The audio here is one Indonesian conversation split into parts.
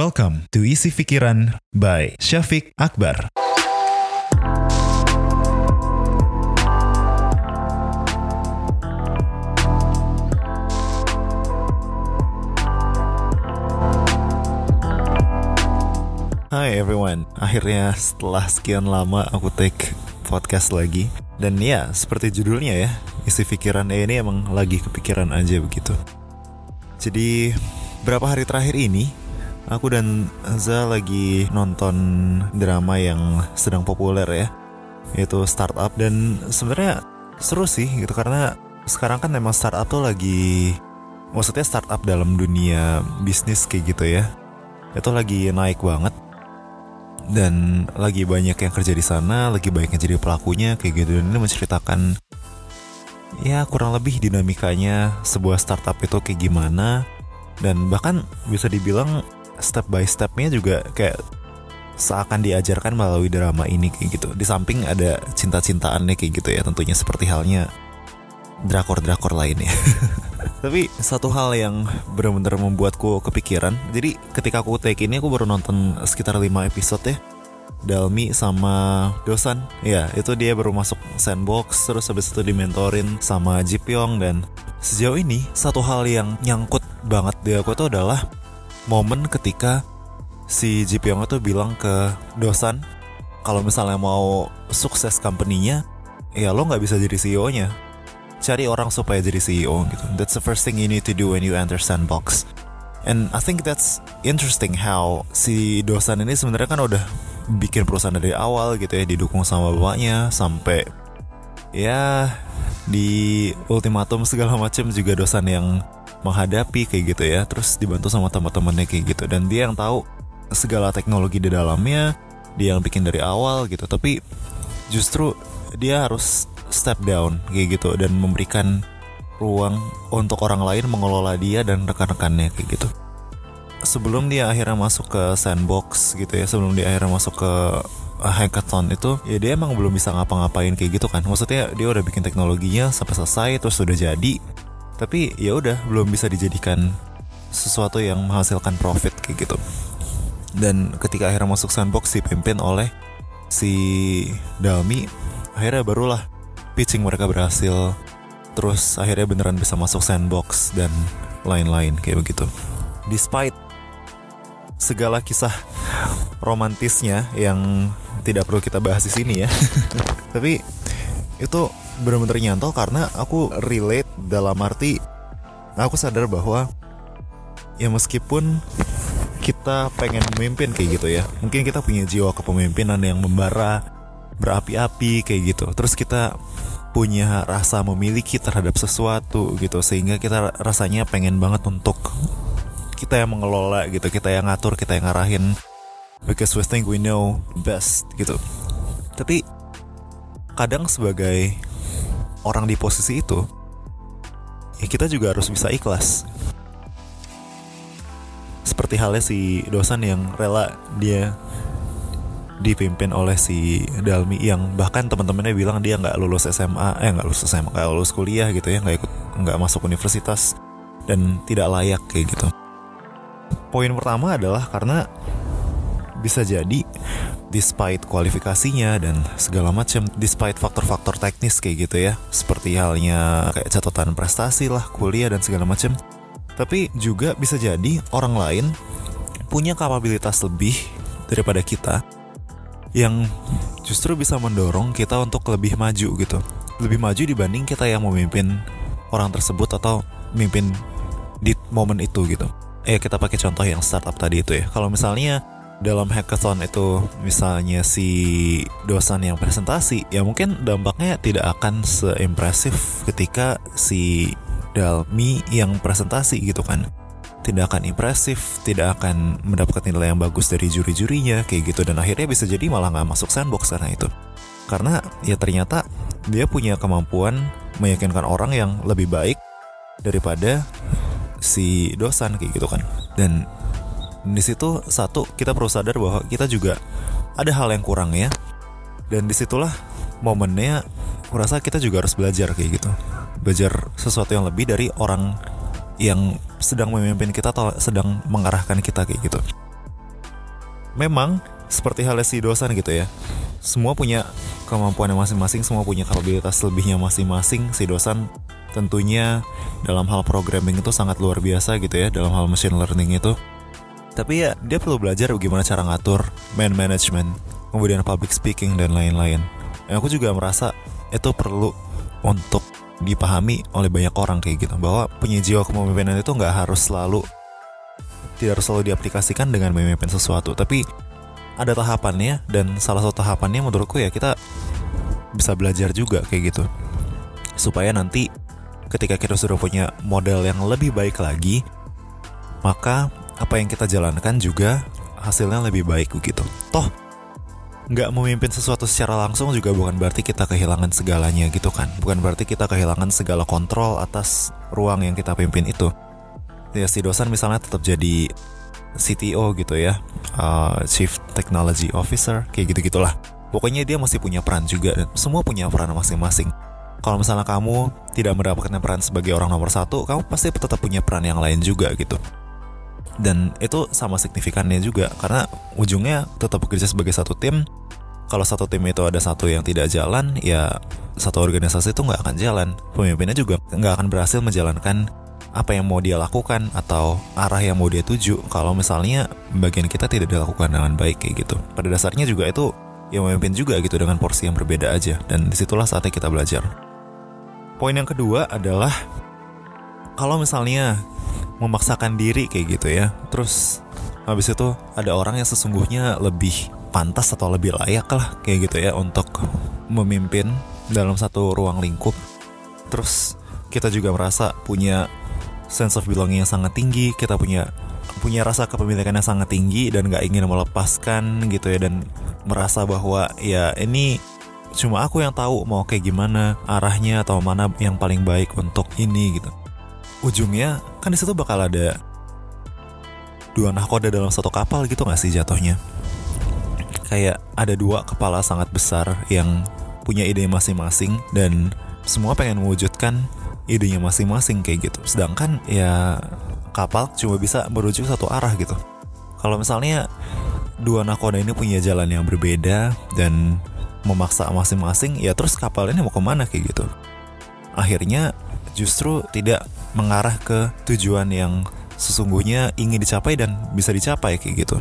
Welcome to Isi Pikiran by Syafiq Akbar. Hai everyone, akhirnya setelah sekian lama aku take podcast lagi. Dan ya, seperti judulnya ya, isi pikiran ini emang lagi kepikiran aja begitu. Jadi, berapa hari terakhir ini Aku dan Za lagi nonton drama yang sedang populer ya. Yaitu startup dan sebenarnya seru sih gitu Karena sekarang kan memang startup tuh lagi Maksudnya startup dalam dunia bisnis kayak gitu ya. Itu lagi naik banget. Dan lagi banyak yang kerja di sana, lagi banyak yang jadi pelakunya kayak gitu. Dan ini menceritakan ya kurang lebih dinamikanya sebuah startup itu kayak gimana. Dan bahkan bisa dibilang step by stepnya juga kayak seakan diajarkan melalui drama ini kayak gitu. Di samping ada cinta-cintaannya kayak gitu ya tentunya seperti halnya drakor-drakor lainnya. Tapi satu hal yang benar-benar membuatku kepikiran. Jadi ketika aku take ini aku baru nonton sekitar 5 episode ya. Dalmi sama Dosan Ya itu dia baru masuk sandbox Terus habis itu dimentorin sama Ji Pyong Dan sejauh ini satu hal yang nyangkut banget di aku itu adalah Momen ketika si Ji Pyong itu bilang ke Dosan Kalau misalnya mau sukses company-nya Ya lo nggak bisa jadi CEO-nya cari orang supaya jadi CEO gitu. That's the first thing you need to do when you enter sandbox. And I think that's interesting how si dosan ini sebenarnya kan udah bikin perusahaan dari awal gitu ya, didukung sama bapaknya sampai ya di ultimatum segala macam juga dosan yang menghadapi kayak gitu ya, terus dibantu sama teman-temannya kayak gitu dan dia yang tahu segala teknologi di dalamnya, dia yang bikin dari awal gitu. Tapi justru dia harus step down kayak gitu dan memberikan ruang untuk orang lain mengelola dia dan rekan-rekannya kayak gitu. Sebelum dia akhirnya masuk ke sandbox gitu ya, sebelum dia akhirnya masuk ke hackathon itu, ya dia emang belum bisa ngapa-ngapain kayak gitu kan. Maksudnya dia udah bikin teknologinya sampai selesai terus sudah jadi, tapi ya udah belum bisa dijadikan sesuatu yang menghasilkan profit kayak gitu. Dan ketika akhirnya masuk sandbox dipimpin oleh si Dalmi, akhirnya barulah pitching mereka berhasil. Terus akhirnya beneran bisa masuk sandbox dan lain-lain kayak begitu. Despite segala kisah romantisnya yang tidak perlu kita bahas di sini ya. Tapi itu bener-bener nyantol karena aku relate dalam arti aku sadar bahwa ya meskipun kita pengen memimpin kayak gitu ya mungkin kita punya jiwa kepemimpinan yang membara berapi-api kayak gitu. Terus kita punya rasa memiliki terhadap sesuatu gitu sehingga kita rasanya pengen banget untuk kita yang mengelola gitu kita yang ngatur kita yang ngarahin. Because we think we know best gitu. Tapi kadang sebagai orang di posisi itu ya kita juga harus bisa ikhlas. Seperti halnya si dosan yang rela dia dipimpin oleh si Dalmi yang bahkan teman-temannya bilang dia nggak lulus SMA eh nggak lulus SMA nggak lulus kuliah gitu ya nggak ikut nggak masuk universitas dan tidak layak kayak gitu. Poin pertama adalah karena bisa jadi despite kualifikasinya dan segala macam despite faktor-faktor teknis kayak gitu ya seperti halnya kayak catatan prestasi lah kuliah dan segala macam. Tapi juga bisa jadi orang lain punya kapabilitas lebih daripada kita yang justru bisa mendorong kita untuk lebih maju gitu. Lebih maju dibanding kita yang memimpin orang tersebut atau memimpin di momen itu gitu. Eh kita pakai contoh yang startup tadi itu ya. Kalau misalnya dalam hackathon itu misalnya si dosan yang presentasi ya mungkin dampaknya tidak akan seimpresif ketika si Dalmi yang presentasi gitu kan tidak akan impresif, tidak akan mendapatkan nilai yang bagus dari juri-jurinya kayak gitu dan akhirnya bisa jadi malah nggak masuk sandbox karena itu. Karena ya ternyata dia punya kemampuan meyakinkan orang yang lebih baik daripada si dosan kayak gitu kan. Dan di situ satu kita perlu sadar bahwa kita juga ada hal yang kurang ya. Dan di situlah momennya kurasa kita juga harus belajar kayak gitu. Belajar sesuatu yang lebih dari orang yang sedang memimpin kita atau sedang mengarahkan kita kayak gitu. memang seperti halnya si dosen gitu ya semua punya kemampuan masing-masing semua punya kapabilitas lebihnya masing-masing si dosen tentunya dalam hal programming itu sangat luar biasa gitu ya dalam hal machine learning itu tapi ya dia perlu belajar bagaimana cara ngatur man management kemudian public speaking dan lain-lain. Aku juga merasa itu perlu untuk dipahami oleh banyak orang kayak gitu bahwa punya jiwa kepemimpinan itu nggak harus selalu tidak harus selalu diaplikasikan dengan memimpin sesuatu. Tapi ada tahapannya dan salah satu tahapannya menurutku ya kita bisa belajar juga kayak gitu. Supaya nanti ketika kita sudah punya model yang lebih baik lagi maka apa yang kita jalankan juga hasilnya lebih baik begitu. Toh nggak memimpin sesuatu secara langsung juga bukan berarti kita kehilangan segalanya gitu kan. Bukan berarti kita kehilangan segala kontrol atas ruang yang kita pimpin itu. Ya si dosen misalnya tetap jadi CTO gitu ya uh, Chief Technology Officer kayak gitu gitulah pokoknya dia masih punya peran juga dan semua punya peran masing-masing. Kalau misalnya kamu tidak mendapatkan peran sebagai orang nomor satu kamu pasti tetap punya peran yang lain juga gitu dan itu sama signifikannya juga karena ujungnya tetap bekerja sebagai satu tim. Kalau satu tim itu ada satu yang tidak jalan ya satu organisasi itu nggak akan jalan. Pemimpinnya juga nggak akan berhasil menjalankan apa yang mau dia lakukan atau arah yang mau dia tuju. Kalau misalnya bagian kita tidak dilakukan dengan baik kayak gitu. Pada dasarnya juga itu yang memimpin juga gitu dengan porsi yang berbeda aja. Dan di situlah saatnya kita belajar. Poin yang kedua adalah kalau misalnya memaksakan diri kayak gitu ya. Terus habis itu ada orang yang sesungguhnya lebih pantas atau lebih layak lah kayak gitu ya untuk memimpin dalam satu ruang lingkup. Terus kita juga merasa punya sense of belonging yang sangat tinggi, kita punya punya rasa kepemilikan yang sangat tinggi dan gak ingin melepaskan gitu ya dan merasa bahwa ya ini cuma aku yang tahu mau kayak gimana arahnya atau mana yang paling baik untuk ini gitu ujungnya kan di situ bakal ada dua nahkoda dalam satu kapal gitu gak sih jatuhnya? Kayak ada dua kepala sangat besar yang punya ide masing-masing dan semua pengen mewujudkan idenya masing-masing kayak gitu. Sedangkan ya kapal cuma bisa merujuk satu arah gitu. Kalau misalnya dua nakoda ini punya jalan yang berbeda dan memaksa masing-masing, ya terus kapal ini mau ke mana kayak gitu. Akhirnya justru tidak mengarah ke tujuan yang sesungguhnya ingin dicapai dan bisa dicapai kayak gitu.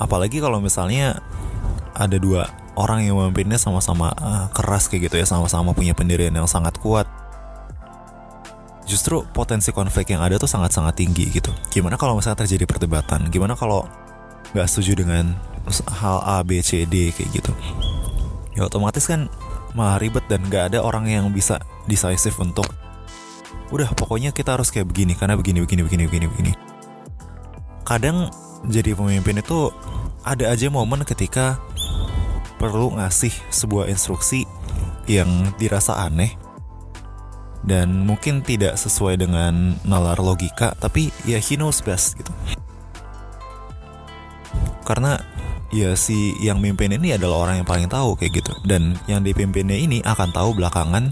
Apalagi kalau misalnya ada dua orang yang memimpinnya sama-sama uh, keras kayak gitu ya, sama-sama punya pendirian yang sangat kuat. Justru potensi konflik yang ada tuh sangat-sangat tinggi gitu. Gimana kalau misalnya terjadi perdebatan? Gimana kalau nggak setuju dengan hal A, B, C, D kayak gitu? Ya otomatis kan malah ribet dan nggak ada orang yang bisa decisive untuk udah pokoknya kita harus kayak begini karena begini begini begini begini begini. Kadang jadi pemimpin itu ada aja momen ketika perlu ngasih sebuah instruksi yang dirasa aneh dan mungkin tidak sesuai dengan nalar logika tapi ya he knows best gitu. Karena ya si yang mimpin ini adalah orang yang paling tahu kayak gitu. Dan yang dipimpinnya ini akan tahu belakangan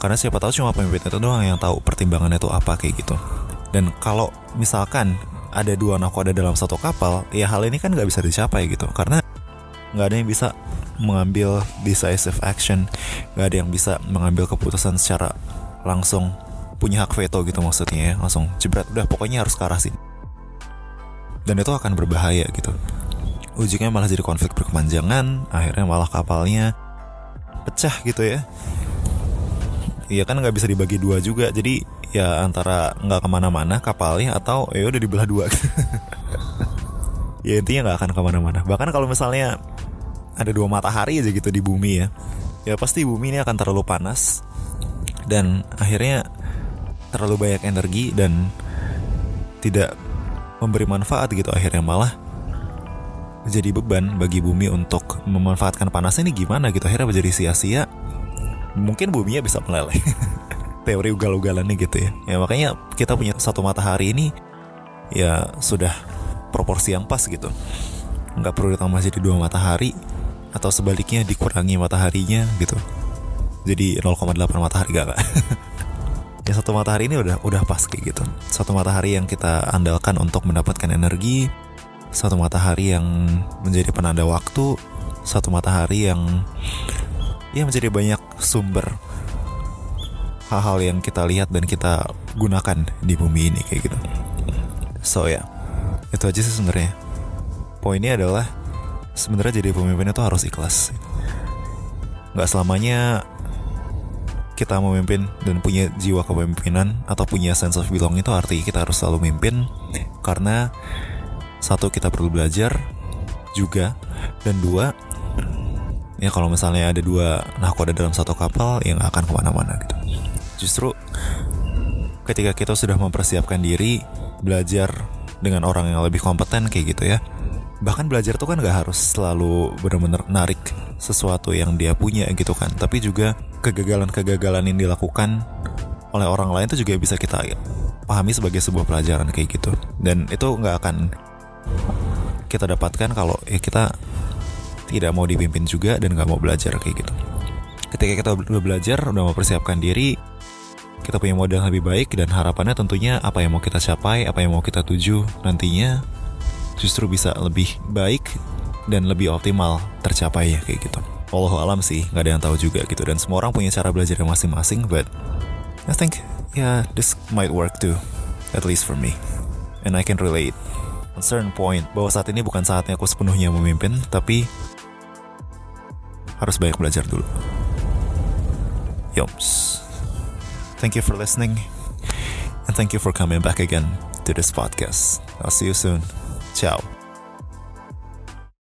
karena siapa tahu cuma pemimpin itu doang yang tahu pertimbangannya itu apa kayak gitu. Dan kalau misalkan ada dua nakoda dalam satu kapal ya hal ini kan nggak bisa dicapai gitu. Karena nggak ada yang bisa mengambil decisive action nggak ada yang bisa mengambil keputusan secara langsung punya hak veto gitu maksudnya ya. Langsung jebret udah pokoknya harus ke arah sini. Dan itu akan berbahaya gitu. Ujungnya malah jadi konflik berkepanjangan akhirnya malah kapalnya pecah gitu ya Iya kan nggak bisa dibagi dua juga. Jadi ya antara nggak ke mana-mana kapalnya atau ya udah dibelah dua. Ya intinya nggak akan ke mana-mana. Bahkan kalau misalnya ada dua matahari aja gitu di bumi ya ya pasti bumi ini akan terlalu panas dan akhirnya terlalu banyak energi dan tidak memberi manfaat gitu. Akhirnya malah jadi beban bagi bumi untuk memanfaatkan panasnya ini gimana gitu. Akhirnya menjadi sia-sia mungkin buminya bisa meleleh. Teori ugal-ugalannya gitu ya. Ya makanya kita punya satu matahari ini ya sudah proporsi yang pas gitu. Nggak perlu ditambah jadi dua matahari atau sebaliknya dikurangi mataharinya gitu. Jadi 0,8 matahari gak, ya satu matahari ini udah udah pas kayak gitu. Satu matahari yang kita andalkan untuk mendapatkan energi satu matahari yang menjadi penanda waktu satu matahari yang ya menjadi banyak sumber hal-hal yang kita lihat dan kita gunakan di bumi ini kayak gitu. So ya. Itu aja sih sebenarnya. Poinnya adalah sebenarnya jadi pemimpin itu harus ikhlas. Nggak selamanya kita memimpin dan punya jiwa kepemimpinan atau punya sense of belong itu artinya kita harus selalu mimpin karena satu kita perlu belajar juga dan dua ya kalau misalnya ada dua nahkoda dalam satu kapal yang akan ke mana-mana gitu. Justru ketika kita sudah mempersiapkan diri belajar dengan orang yang lebih kompeten kayak gitu ya bahkan belajar tuh kan gak harus selalu benar-benar narik sesuatu yang dia punya gitu kan tapi juga kegagalan-kegagalan yang dilakukan oleh orang lain itu juga bisa kita pahami sebagai sebuah pelajaran kayak gitu. Dan itu nggak akan kita dapatkan kalau ya kita tidak mau dipimpin juga dan nggak mau belajar kayak gitu ketika kita udah belajar udah mau persiapkan diri kita punya modal lebih baik dan harapannya tentunya apa yang mau kita capai apa yang mau kita tuju nantinya justru bisa lebih baik dan lebih optimal tercapai ya kayak gitu. Allah alam sih, nggak ada yang tahu juga gitu. Dan semua orang punya cara belajar yang masing-masing, but I think yeah this might work too, at least for me. And I can relate on certain point bahwa saat ini bukan saatnya aku sepenuhnya memimpin, tapi harus banyak belajar dulu. Yoms. Thank you for listening. And thank you for coming back again to this podcast. I'll see you soon. Ciao.